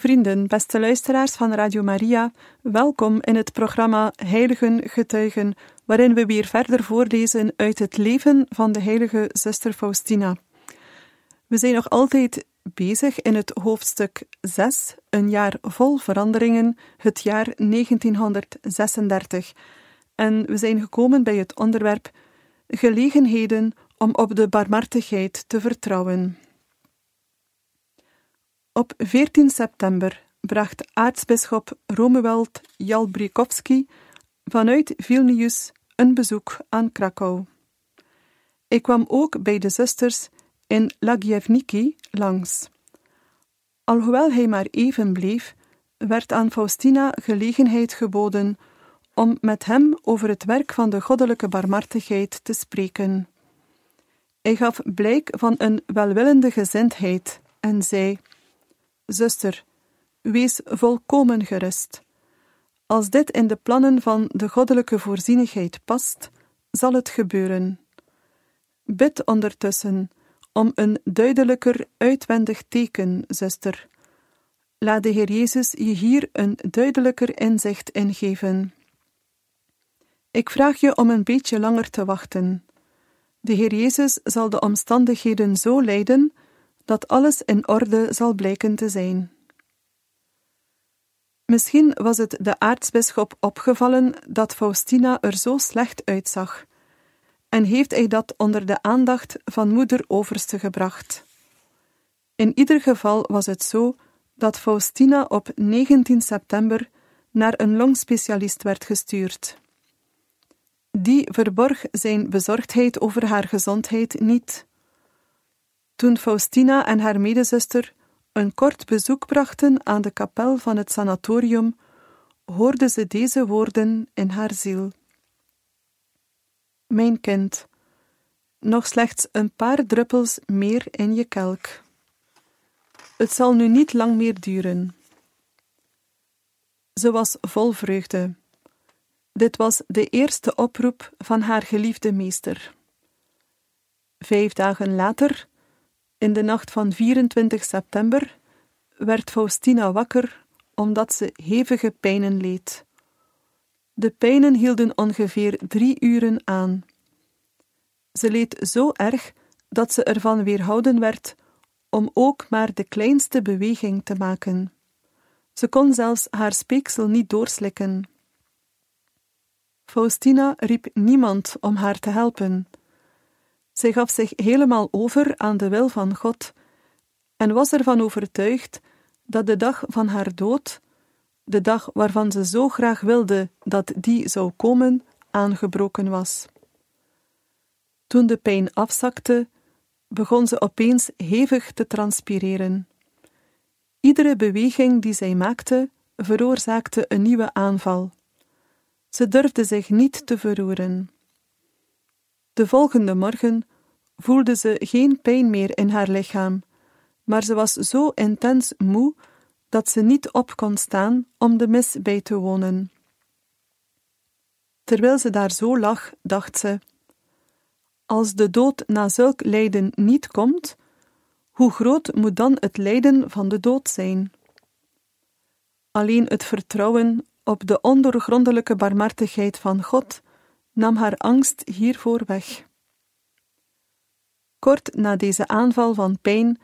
Vrienden, beste luisteraars van Radio Maria, welkom in het programma Heiligen Getuigen, waarin we weer verder voorlezen uit het leven van de heilige zuster Faustina. We zijn nog altijd bezig in het hoofdstuk 6, een jaar vol veranderingen, het jaar 1936. En we zijn gekomen bij het onderwerp gelegenheden om op de barmhartigheid te vertrouwen. Op 14 september bracht aartsbisschop Romuald Jalbrikowski vanuit Vilnius een bezoek aan Krakau. Ik kwam ook bij de zusters in Lagievniki langs. Alhoewel hij maar even bleef, werd aan Faustina gelegenheid geboden om met hem over het werk van de goddelijke barmhartigheid te spreken. Hij gaf blijk van een welwillende gezindheid en zei: Zuster, wees volkomen gerust. Als dit in de plannen van de goddelijke voorzienigheid past, zal het gebeuren. Bid ondertussen om een duidelijker uitwendig teken, zuster. Laat de Heer Jezus je hier een duidelijker inzicht in geven. Ik vraag je om een beetje langer te wachten. De Heer Jezus zal de omstandigheden zo leiden dat alles in orde zal blijken te zijn. Misschien was het de aartsbisschop opgevallen dat Faustina er zo slecht uitzag, en heeft hij dat onder de aandacht van moeder Overste gebracht. In ieder geval was het zo dat Faustina op 19 september naar een longspecialist werd gestuurd. Die verborg zijn bezorgdheid over haar gezondheid niet. Toen Faustina en haar medezuster een kort bezoek brachten aan de kapel van het sanatorium, hoorde ze deze woorden in haar ziel. Mijn kind, nog slechts een paar druppels meer in je kelk. Het zal nu niet lang meer duren. Ze was vol vreugde. Dit was de eerste oproep van haar geliefde meester. Vijf dagen later in de nacht van 24 september werd Faustina wakker omdat ze hevige pijnen leed. De pijnen hielden ongeveer drie uren aan. Ze leed zo erg dat ze ervan weerhouden werd om ook maar de kleinste beweging te maken. Ze kon zelfs haar speeksel niet doorslikken. Faustina riep niemand om haar te helpen. Zij gaf zich helemaal over aan de wil van God en was ervan overtuigd dat de dag van haar dood, de dag waarvan ze zo graag wilde dat die zou komen, aangebroken was. Toen de pijn afzakte, begon ze opeens hevig te transpireren. Iedere beweging die zij maakte, veroorzaakte een nieuwe aanval. Ze durfde zich niet te verroeren. De volgende morgen voelde ze geen pijn meer in haar lichaam, maar ze was zo intens moe dat ze niet op kon staan om de mis bij te wonen. Terwijl ze daar zo lag, dacht ze: Als de dood na zulk lijden niet komt, hoe groot moet dan het lijden van de dood zijn? Alleen het vertrouwen op de ondoorgrondelijke barmhartigheid van God nam haar angst hiervoor weg. Kort na deze aanval van pijn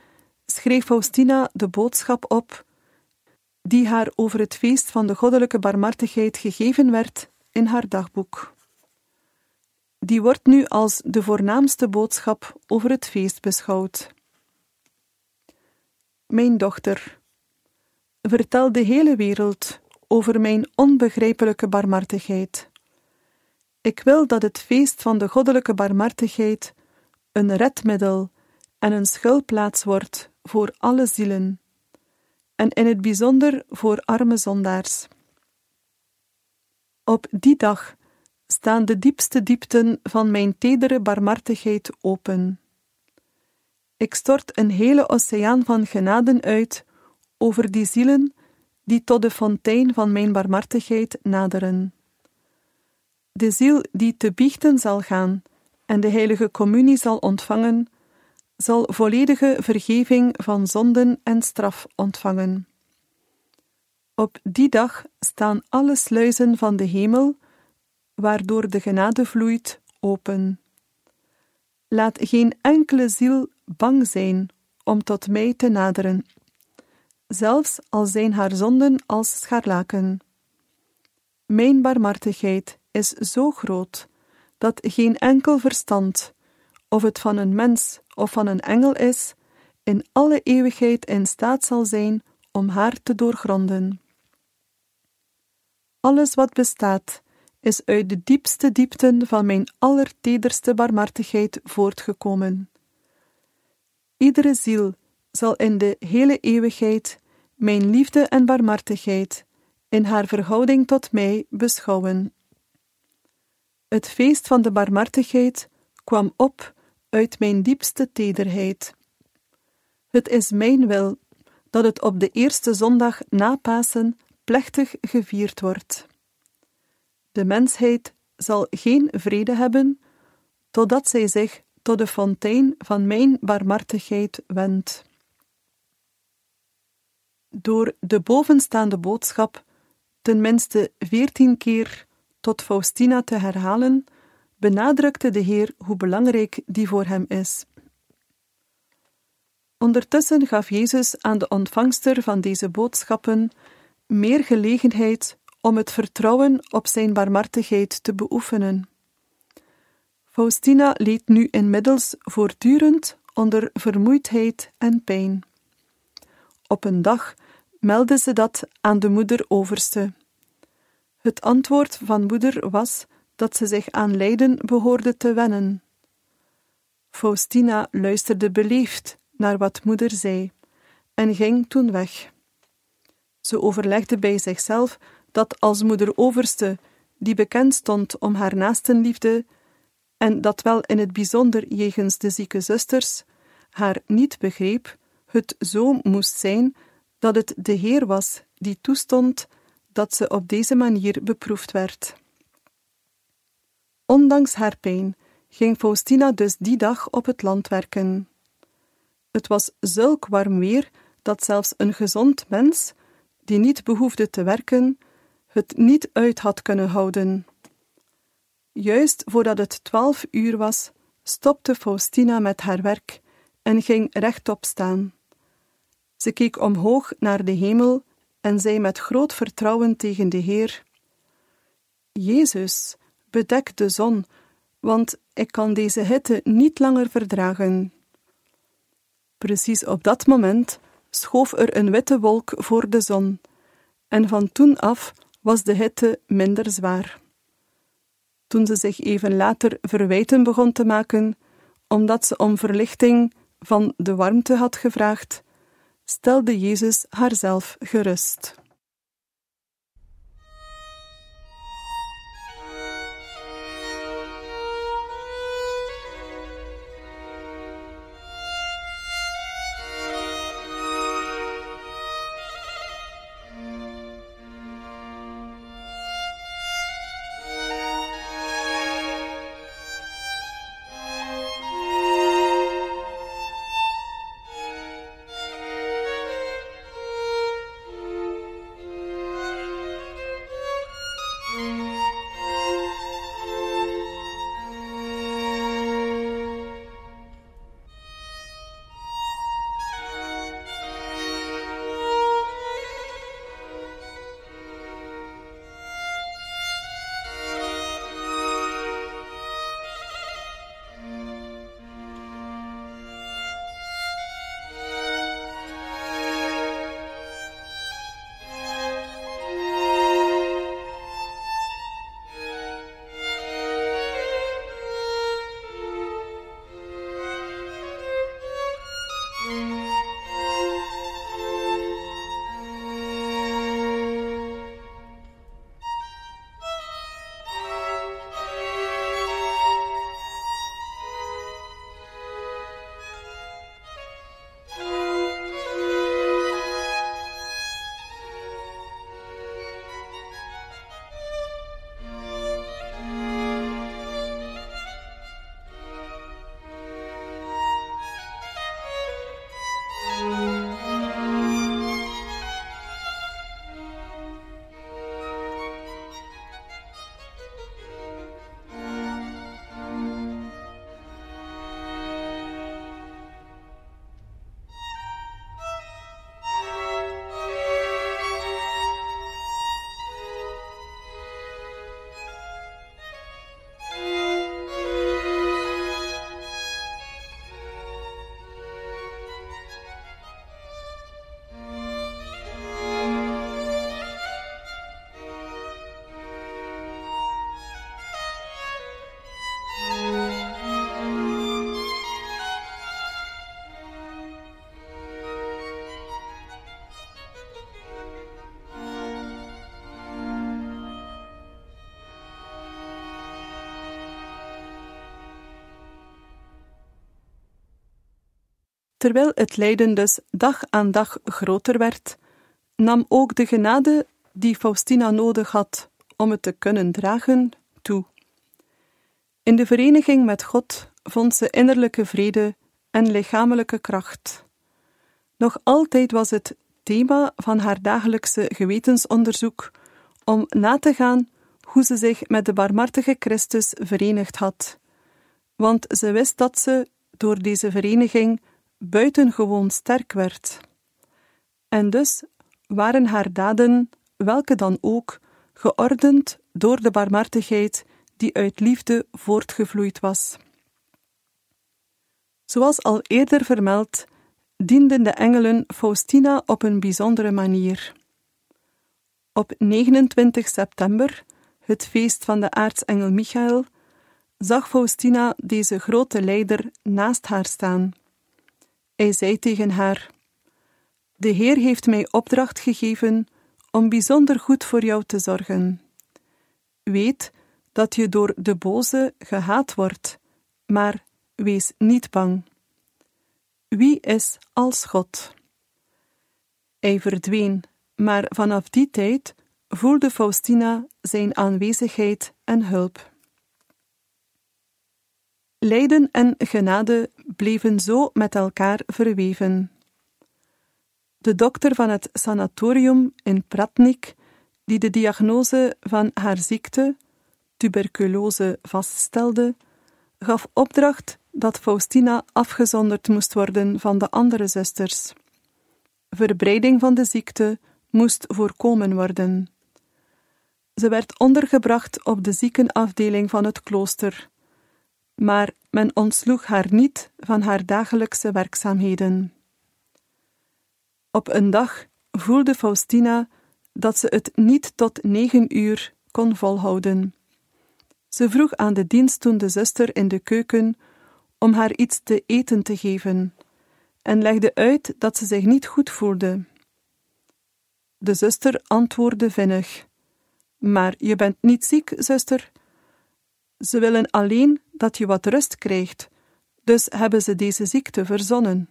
schreef Faustina de boodschap op die haar over het feest van de goddelijke barmhartigheid gegeven werd in haar dagboek. Die wordt nu als de voornaamste boodschap over het feest beschouwd. Mijn dochter, vertel de hele wereld over mijn onbegrijpelijke barmhartigheid. Ik wil dat het feest van de goddelijke barmhartigheid een redmiddel en een schuilplaats wordt voor alle zielen, en in het bijzonder voor arme zondaars. Op die dag staan de diepste diepten van mijn tedere barmhartigheid open. Ik stort een hele oceaan van genaden uit over die zielen die tot de fontein van mijn barmhartigheid naderen. De ziel die te biechten zal gaan en de heilige communie zal ontvangen, zal volledige vergeving van zonden en straf ontvangen. Op die dag staan alle sluizen van de hemel, waardoor de genade vloeit, open. Laat geen enkele ziel bang zijn om tot mij te naderen, zelfs al zijn haar zonden als scharlaken. Mijn barmhartigheid is zo groot dat geen enkel verstand, of het van een mens of van een engel is, in alle eeuwigheid in staat zal zijn om haar te doorgronden. Alles wat bestaat, is uit de diepste diepten van mijn allertederste barmhartigheid voortgekomen. Iedere ziel zal in de hele eeuwigheid mijn liefde en barmhartigheid in haar verhouding tot mij beschouwen. Het feest van de barmhartigheid kwam op uit mijn diepste tederheid. Het is mijn wil dat het op de eerste zondag na Pasen plechtig gevierd wordt. De mensheid zal geen vrede hebben totdat zij zich tot de fontein van mijn barmhartigheid wendt. Door de bovenstaande boodschap ten minste veertien keer tot Faustina te herhalen, benadrukte de Heer hoe belangrijk die voor hem is. Ondertussen gaf Jezus aan de ontvangster van deze boodschappen meer gelegenheid om het vertrouwen op zijn barmhartigheid te beoefenen. Faustina leed nu inmiddels voortdurend onder vermoeidheid en pijn. Op een dag meldde ze dat aan de moeder-overste. Het antwoord van moeder was dat ze zich aan lijden behoorde te wennen. Faustina luisterde beleefd naar wat moeder zei en ging toen weg. Ze overlegde bij zichzelf dat als moeder overste, die bekend stond om haar naastenliefde, en dat wel in het bijzonder jegens de zieke zusters, haar niet begreep, het zo moest zijn dat het de Heer was die toestond dat ze op deze manier beproefd werd. Ondanks haar pijn ging Faustina dus die dag op het land werken. Het was zulk warm weer dat zelfs een gezond mens, die niet behoefde te werken, het niet uit had kunnen houden. Juist voordat het twaalf uur was, stopte Faustina met haar werk en ging rechtop staan. Ze keek omhoog naar de hemel en zei met groot vertrouwen tegen de Heer: Jezus, bedek de zon, want ik kan deze hitte niet langer verdragen. Precies op dat moment schoof er een witte wolk voor de zon, en van toen af was de hitte minder zwaar. Toen ze zich even later verwijten begon te maken, omdat ze om verlichting van de warmte had gevraagd, stelde Jezus haarzelf gerust. Terwijl het lijden dus dag aan dag groter werd, nam ook de genade die Faustina nodig had om het te kunnen dragen toe. In de vereniging met God vond ze innerlijke vrede en lichamelijke kracht. Nog altijd was het thema van haar dagelijkse gewetensonderzoek om na te gaan hoe ze zich met de barmhartige Christus verenigd had, want ze wist dat ze door deze vereniging buitengewoon sterk werd. En dus waren haar daden, welke dan ook, geordend door de barmhartigheid die uit liefde voortgevloeid was. Zoals al eerder vermeld, dienden de engelen Faustina op een bijzondere manier. Op 29 september, het feest van de aartsengel Michael, zag Faustina deze grote leider naast haar staan. Hij zei tegen haar: De Heer heeft mij opdracht gegeven om bijzonder goed voor jou te zorgen. Weet dat je door de boze gehaat wordt, maar wees niet bang. Wie is als God? Hij verdween, maar vanaf die tijd voelde Faustina zijn aanwezigheid en hulp. Lijden en genade bleven zo met elkaar verweven. De dokter van het sanatorium in Pratnik, die de diagnose van haar ziekte, tuberculose, vaststelde, gaf opdracht dat Faustina afgezonderd moest worden van de andere zusters. Verbreiding van de ziekte moest voorkomen worden. Ze werd ondergebracht op de ziekenafdeling van het klooster, maar men ontsloeg haar niet van haar dagelijkse werkzaamheden. Op een dag voelde Faustina dat ze het niet tot negen uur kon volhouden. Ze vroeg aan de dienstdoende zuster in de keuken om haar iets te eten te geven en legde uit dat ze zich niet goed voelde. De zuster antwoordde vinnig: Maar je bent niet ziek, zuster. Ze willen alleen dat je wat rust krijgt, dus hebben ze deze ziekte verzonnen.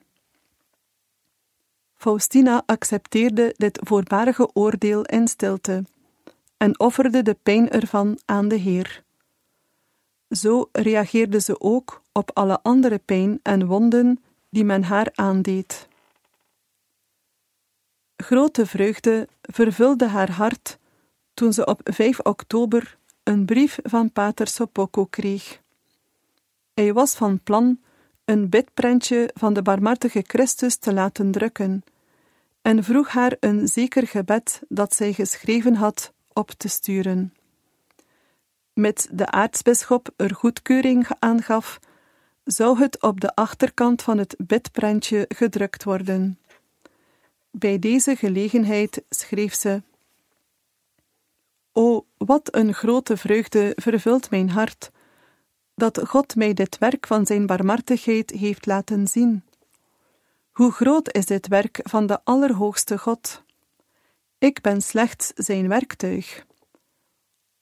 Faustina accepteerde dit voorbarige oordeel in stilte en offerde de pijn ervan aan de Heer. Zo reageerde ze ook op alle andere pijn en wonden die men haar aandeed. Grote vreugde vervulde haar hart toen ze op 5 oktober een brief van Pater Sopoko kreeg. Hij was van plan een bidprentje van de barmhartige Christus te laten drukken en vroeg haar een zeker gebed dat zij geschreven had op te sturen. Met de aartsbisschop er goedkeuring aan gaf, zou het op de achterkant van het bidprentje gedrukt worden. Bij deze gelegenheid schreef ze: O, wat een grote vreugde vervult mijn hart, dat God mij dit werk van Zijn barmhartigheid heeft laten zien. Hoe groot is dit werk van de Allerhoogste God? Ik ben slechts Zijn werktuig.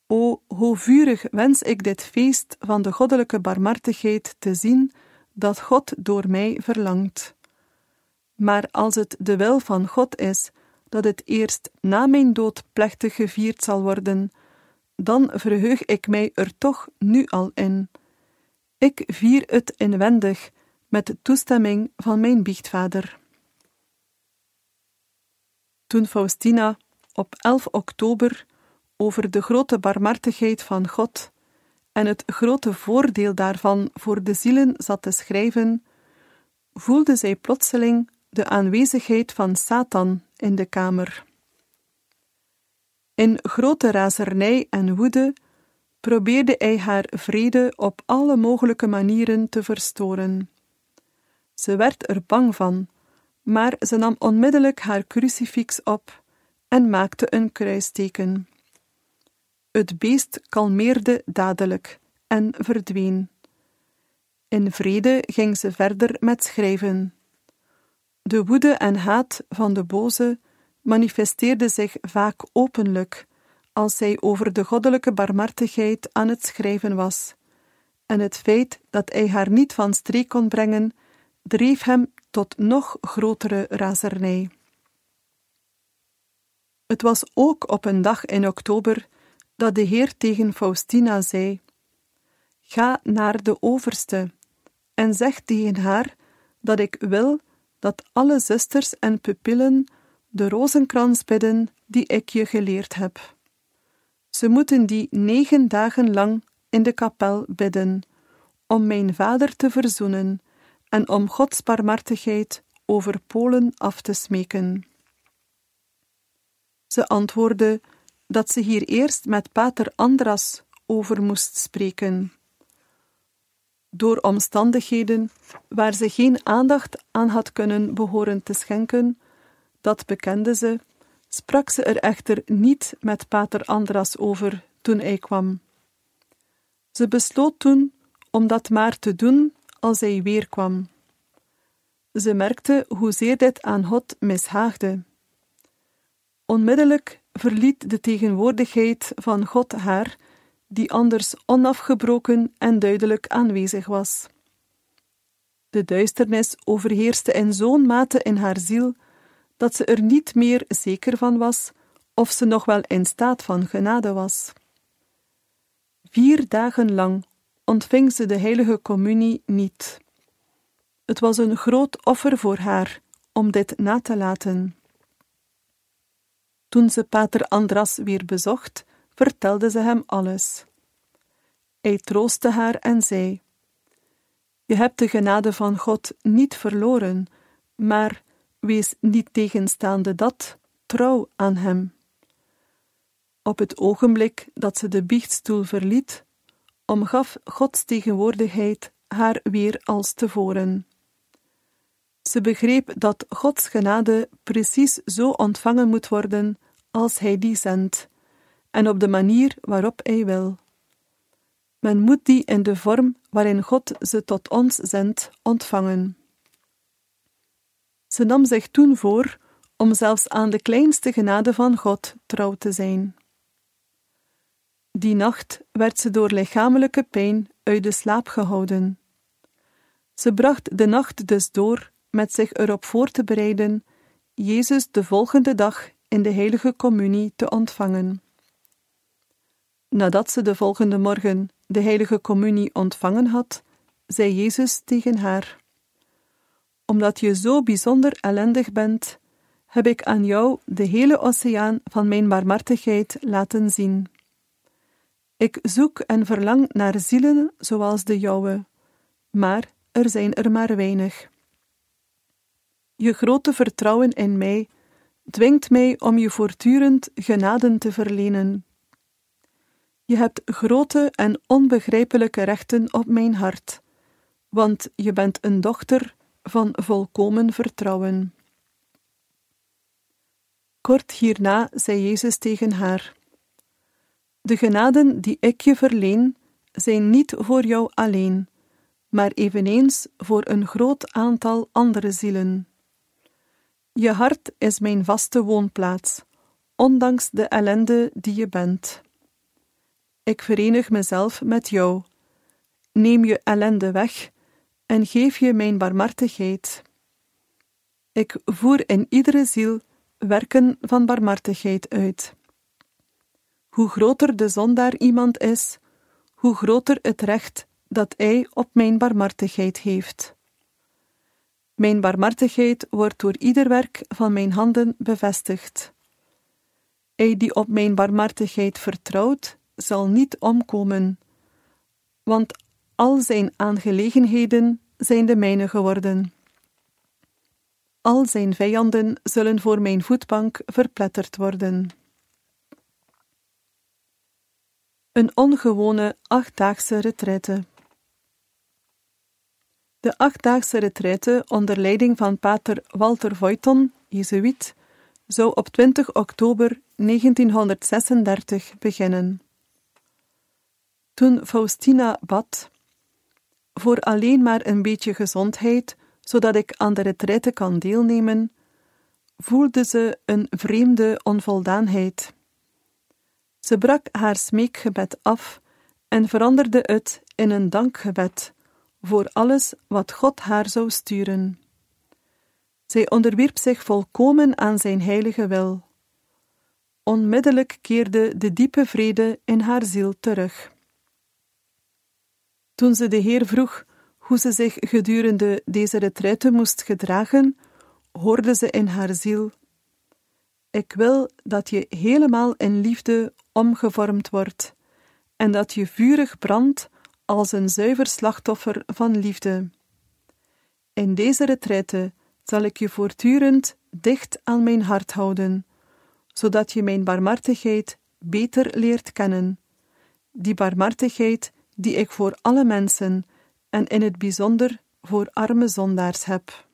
O, hoe vurig wens ik dit feest van de goddelijke barmhartigheid te zien, dat God door mij verlangt. Maar als het de wil van God is dat het eerst na mijn dood plechtig gevierd zal worden, dan verheug ik mij er toch nu al in. Ik vier het inwendig met toestemming van mijn biechtvader. Toen Faustina op 11 oktober over de grote barmhartigheid van God en het grote voordeel daarvan voor de zielen zat te schrijven, voelde zij plotseling de aanwezigheid van Satan in de kamer. In grote razernij en woede probeerde hij haar vrede op alle mogelijke manieren te verstoren. Ze werd er bang van, maar ze nam onmiddellijk haar crucifix op en maakte een kruisteken. Het beest kalmeerde dadelijk en verdween. In vrede ging ze verder met schrijven. De woede en haat van de boze manifesteerde zich vaak openlijk als zij over de goddelijke barmhartigheid aan het schrijven was, en het feit dat hij haar niet van streek kon brengen, dreef hem tot nog grotere razernij. Het was ook op een dag in oktober dat de Heer tegen Faustina zei: Ga naar de overste en zeg tegen haar dat ik wil dat alle zusters en pupillen de rozenkrans bidden die ik je geleerd heb. Ze moeten die negen dagen lang in de kapel bidden, om mijn vader te verzoenen en om Gods barmhartigheid over Polen af te smeken. Ze antwoordde dat ze hier eerst met pater Andras over moest spreken. Door omstandigheden waar ze geen aandacht aan had kunnen behoren te schenken, dat bekende ze, sprak ze er echter niet met pater Andras over toen hij kwam. Ze besloot toen om dat maar te doen als hij weer kwam. Ze merkte hoezeer dit aan God mishaagde. Onmiddellijk verliet de tegenwoordigheid van God haar, die anders onafgebroken en duidelijk aanwezig was. De duisternis overheerste in zo'n mate in haar ziel dat ze er niet meer zeker van was of ze nog wel in staat van genade was. Vier dagen lang ontving ze de heilige communie niet. Het was een groot offer voor haar om dit na te laten. Toen ze pater Andras weer bezocht, vertelde ze hem alles. Hij troostte haar en zei: Je hebt de genade van God niet verloren, maar wees niet tegenstaande dat trouw aan Hem. Op het ogenblik dat ze de biechtstoel verliet, omgaf Gods tegenwoordigheid haar weer als tevoren. Ze begreep dat Gods genade precies zo ontvangen moet worden als Hij die zendt, en op de manier waarop Hij wil. Men moet die in de vorm waarin God ze tot ons zendt ontvangen. Ze nam zich toen voor om zelfs aan de kleinste genade van God trouw te zijn. Die nacht werd ze door lichamelijke pijn uit de slaap gehouden. Ze bracht de nacht dus door met zich erop voor te bereiden Jezus de volgende dag in de heilige communie te ontvangen. Nadat ze de volgende morgen de heilige communie ontvangen had, zei Jezus tegen haar: Omdat je zo bijzonder ellendig bent, heb ik aan jou de hele oceaan van mijn barmhartigheid laten zien. Ik zoek en verlang naar zielen zoals de jouwe, maar er zijn er maar weinig. Je grote vertrouwen in mij dwingt mij om je voortdurend genaden te verlenen. Je hebt grote en onbegrijpelijke rechten op mijn hart, want je bent een dochter van volkomen vertrouwen. Kort hierna zei Jezus tegen haar: De genaden die ik je verleen, zijn niet voor jou alleen, maar eveneens voor een groot aantal andere zielen. Je hart is mijn vaste woonplaats, ondanks de ellende die je bent. Ik verenig mezelf met jou. Neem je ellende weg en geef je mijn barmhartigheid. Ik voer in iedere ziel werken van barmhartigheid uit. Hoe groter de zondaar iemand is, hoe groter het recht dat hij op mijn barmhartigheid heeft. Mijn barmhartigheid wordt door ieder werk van mijn handen bevestigd. Hij die op mijn barmhartigheid vertrouwt, zal niet omkomen, want al zijn aangelegenheden zijn de mijne geworden. Al zijn vijanden zullen voor mijn voetbank verpletterd worden. Een ongewone achtdaagse retraite. De achtdaagse retraite onder leiding van pater Walter Voiton, Jezuïet, zou op 20 oktober 1936 beginnen. Toen Faustina bad, voor alleen maar een beetje gezondheid, zodat ik aan de retraite kan deelnemen, voelde ze een vreemde onvoldaanheid. Ze brak haar smeekgebed af en veranderde het in een dankgebed voor alles wat God haar zou sturen. Zij onderwierp zich volkomen aan zijn heilige wil. Onmiddellijk keerde de diepe vrede in haar ziel terug. Toen ze de Heer vroeg hoe ze zich gedurende deze retraite moest gedragen, hoorde ze in haar ziel: Ik wil dat je helemaal in liefde omgevormd wordt en dat je vurig brandt als een zuiver slachtoffer van liefde. In deze retraite zal ik je voortdurend dicht aan mijn hart houden, zodat je mijn barmhartigheid beter leert kennen, die barmhartigheid die ik voor alle mensen en in het bijzonder voor arme zondaars heb.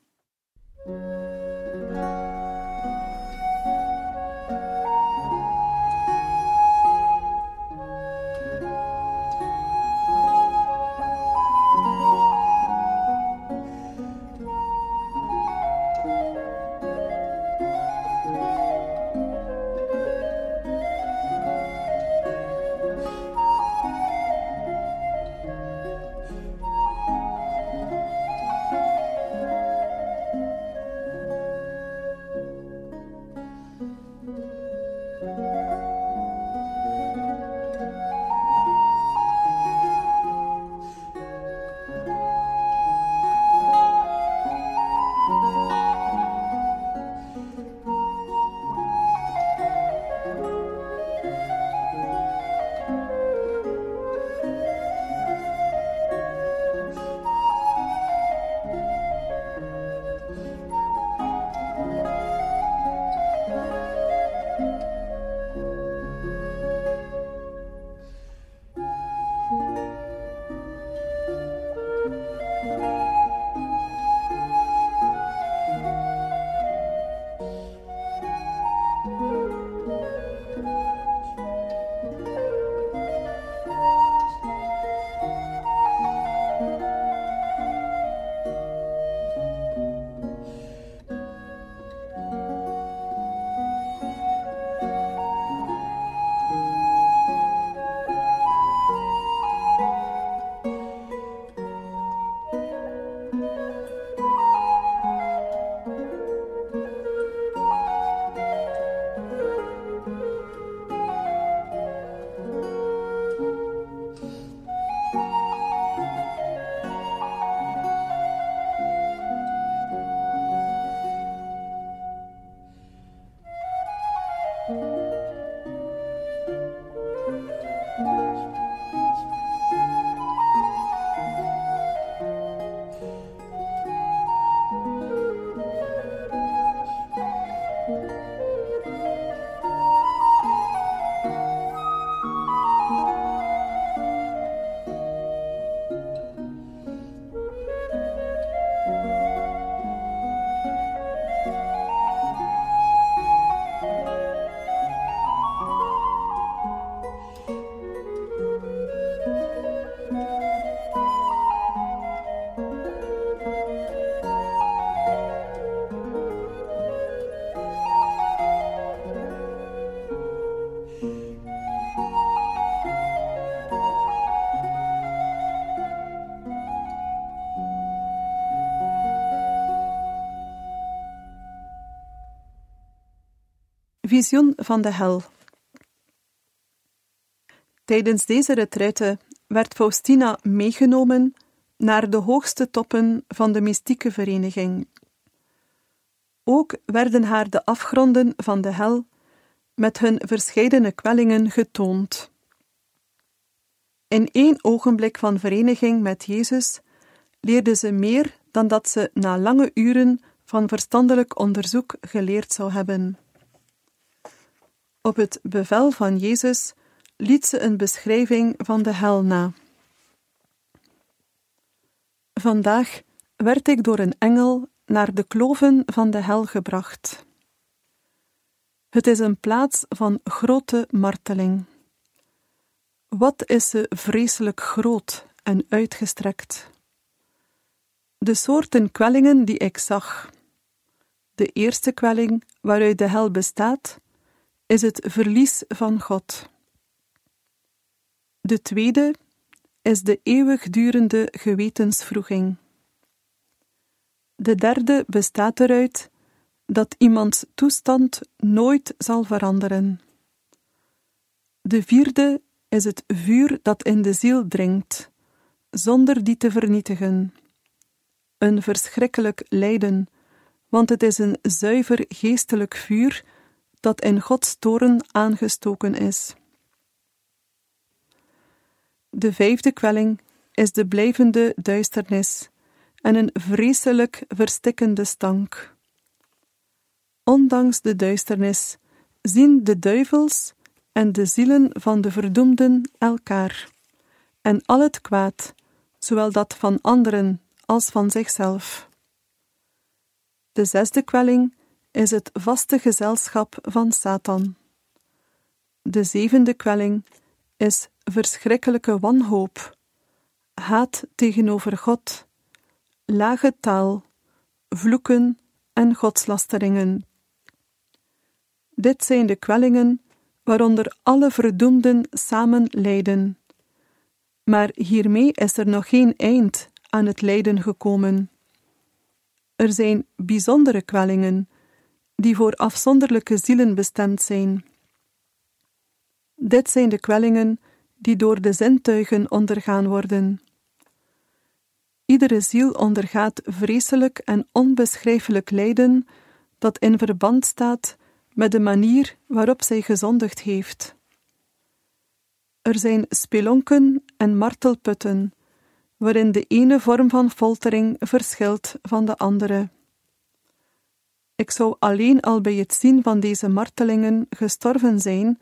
Visioen van de hel. Tijdens deze retraite werd Faustina meegenomen naar de hoogste toppen van de mystieke vereniging. Ook werden haar de afgronden van de hel met hun verscheidene kwellingen getoond. In één ogenblik van vereniging met Jezus leerde ze meer dan dat ze na lange uren van verstandelijk onderzoek geleerd zou hebben. Op het bevel van Jezus liet ze een beschrijving van de hel na. Vandaag werd ik door een engel naar de kloven van de hel gebracht. Het is een plaats van grote marteling. Wat is ze vreselijk groot en uitgestrekt? De soorten kwellingen die ik zag. De eerste kwelling waaruit de hel bestaat, is het verlies van God. De tweede is de eeuwigdurende gewetensvroeging. De derde bestaat eruit dat iemands toestand nooit zal veranderen. De vierde is het vuur dat in de ziel dringt, zonder die te vernietigen. Een verschrikkelijk lijden, want het is een zuiver geestelijk vuur dat in Gods toren aangestoken is. De vijfde kwelling is de blijvende duisternis en een vreselijk verstikkende stank. Ondanks de duisternis zien de duivels en de zielen van de verdoemden elkaar, en al het kwaad, zowel dat van anderen als van zichzelf. De zesde kwelling is het vaste gezelschap van Satan. De zevende kwelling is verschrikkelijke wanhoop, haat tegenover God, lage taal, vloeken en godslasteringen. Dit zijn de kwellingen waaronder alle verdoemden samen lijden. Maar hiermee is er nog geen eind aan het lijden gekomen. Er zijn bijzondere kwellingen die voor afzonderlijke zielen bestemd zijn. Dit zijn de kwellingen die door de zintuigen ondergaan worden. Iedere ziel ondergaat vreselijk en onbeschrijfelijk lijden dat in verband staat met de manier waarop zij gezondigd heeft. Er zijn spelonken en martelputten, waarin de ene vorm van foltering verschilt van de andere. Ik zou alleen al bij het zien van deze martelingen gestorven zijn,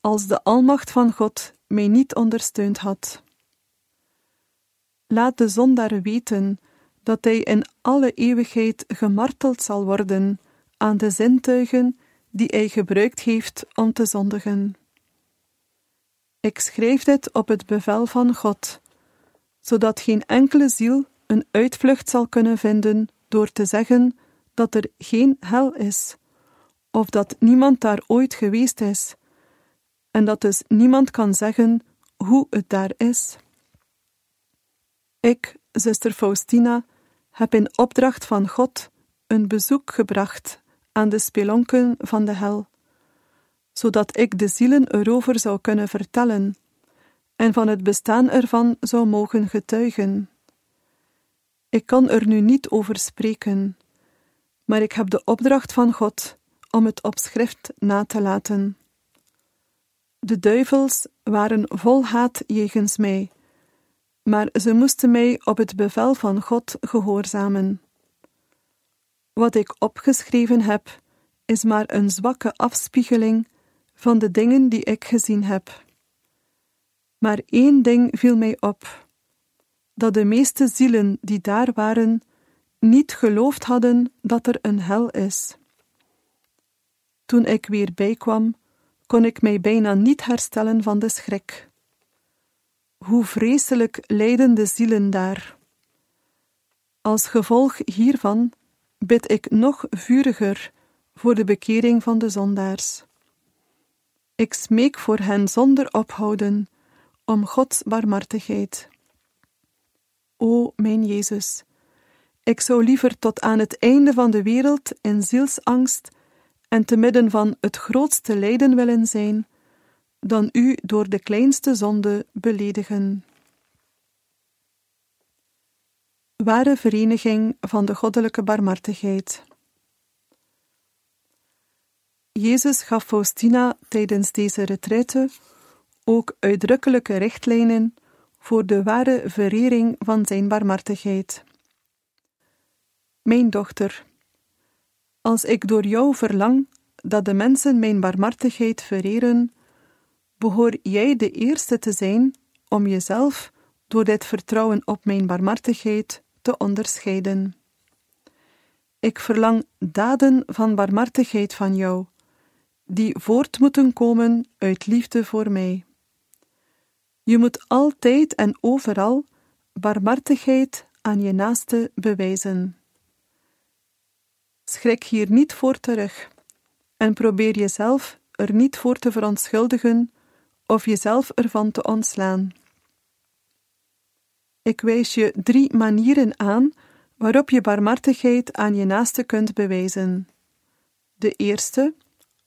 als de almacht van God mij niet ondersteund had. Laat de zondaar weten dat hij in alle eeuwigheid gemarteld zal worden aan de zintuigen die hij gebruikt heeft om te zondigen. Ik schrijf dit op het bevel van God, zodat geen enkele ziel een uitvlucht zal kunnen vinden door te zeggen dat er geen hel is, of dat niemand daar ooit geweest is, en dat dus niemand kan zeggen hoe het daar is. Ik, zuster Faustina, heb in opdracht van God een bezoek gebracht aan de spelonken van de hel, zodat ik de zielen erover zou kunnen vertellen en van het bestaan ervan zou mogen getuigen. Ik kan er nu niet over spreken, maar ik heb de opdracht van God om het op schrift na te laten. De duivels waren vol haat jegens mij, maar ze moesten mij op het bevel van God gehoorzamen. Wat ik opgeschreven heb, is maar een zwakke afspiegeling van de dingen die ik gezien heb. Maar één ding viel mij op: dat de meeste zielen die daar waren, niet geloofd hadden dat er een hel is. Toen ik weer bijkwam, kon ik mij bijna niet herstellen van de schrik. Hoe vreselijk lijden de zielen daar! Als gevolg hiervan bid ik nog vuriger voor de bekering van de zondaars. Ik smeek voor hen zonder ophouden om Gods barmhartigheid. O mijn Jezus, ik zou liever tot aan het einde van de wereld in zielsangst en te midden van het grootste lijden willen zijn, dan u door de kleinste zonde beledigen. Ware vereniging van de goddelijke barmhartigheid. Jezus gaf Faustina tijdens deze retraite ook uitdrukkelijke richtlijnen voor de ware verering van zijn barmhartigheid. Mijn dochter, als ik door jou verlang dat de mensen mijn barmhartigheid vereren, behoor jij de eerste te zijn om jezelf door dit vertrouwen op mijn barmhartigheid te onderscheiden. Ik verlang daden van barmhartigheid van jou, die voort moeten komen uit liefde voor mij. Je moet altijd en overal barmhartigheid aan je naaste bewijzen. Schrik hier niet voor terug en probeer jezelf er niet voor te verontschuldigen of jezelf ervan te ontslaan. Ik wijs je drie manieren aan waarop je barmhartigheid aan je naaste kunt bewijzen. De eerste,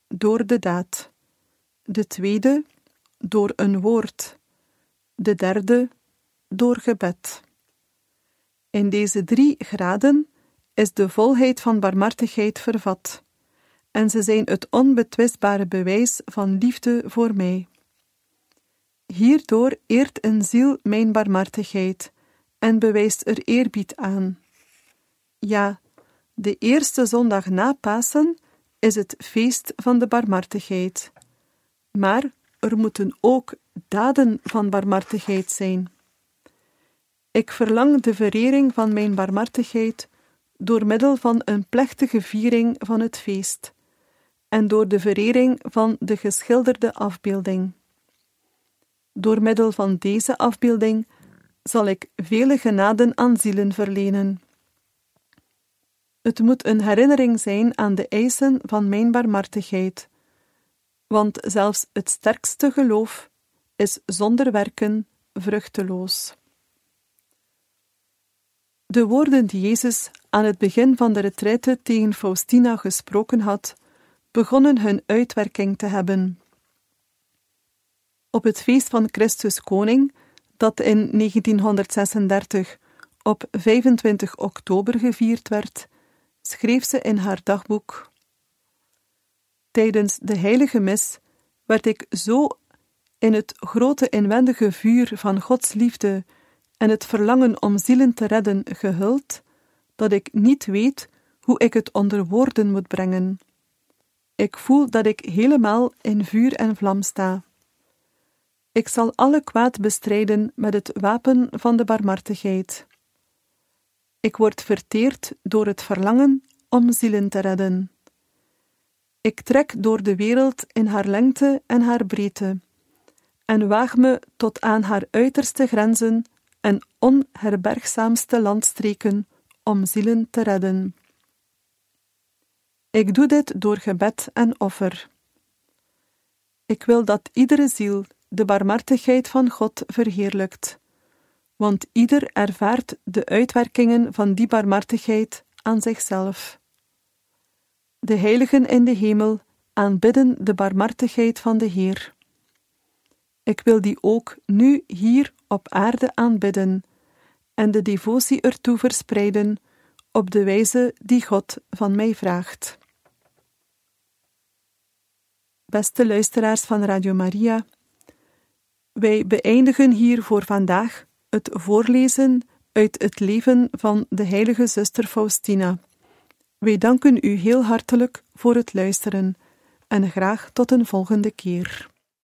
door de daad. De tweede, door een woord. De derde, door gebed. In deze drie graden is de volheid van barmhartigheid vervat, en ze zijn het onbetwistbare bewijs van liefde voor mij. Hierdoor eert een ziel mijn barmhartigheid en bewijst er eerbied aan. Ja, de eerste zondag na Pasen is het feest van de barmhartigheid. Maar er moeten ook daden van barmhartigheid zijn. Ik verlang de verering van mijn barmhartigheid door middel van een plechtige viering van het feest en door de verering van de geschilderde afbeelding. Door middel van deze afbeelding zal ik vele genaden aan zielen verlenen. Het moet een herinnering zijn aan de eisen van mijn barmhartigheid, want zelfs het sterkste geloof is zonder werken vruchteloos. De woorden die Jezus aan het begin van de retraite tegen Faustina gesproken had, begonnen hun uitwerking te hebben. Op het feest van Christus Koning, dat in 1936 op 25 oktober gevierd werd, schreef ze in haar dagboek: Tijdens de heilige mis werd ik zo in het grote inwendige vuur van Gods liefde en het verlangen om zielen te redden gehuld, dat ik niet weet hoe ik het onder woorden moet brengen. Ik voel dat ik helemaal in vuur en vlam sta. Ik zal alle kwaad bestrijden met het wapen van de barmhartigheid. Ik word verteerd door het verlangen om zielen te redden. Ik trek door de wereld in haar lengte en haar breedte, en waag me tot aan haar uiterste grenzen en onherbergzaamste landstreken om zielen te redden. Ik doe dit door gebed en offer. Ik wil dat iedere ziel de barmhartigheid van God verheerlijkt, want ieder ervaart de uitwerkingen van die barmhartigheid aan zichzelf. De heiligen in de hemel aanbidden de barmhartigheid van de Heer. Ik wil die ook nu hier op aarde aanbidden en de devotie ertoe verspreiden op de wijze die God van mij vraagt. Beste luisteraars van Radio Maria, wij beëindigen hier voor vandaag het voorlezen uit het leven van de heilige zuster Faustina. Wij danken u heel hartelijk voor het luisteren en graag tot een volgende keer.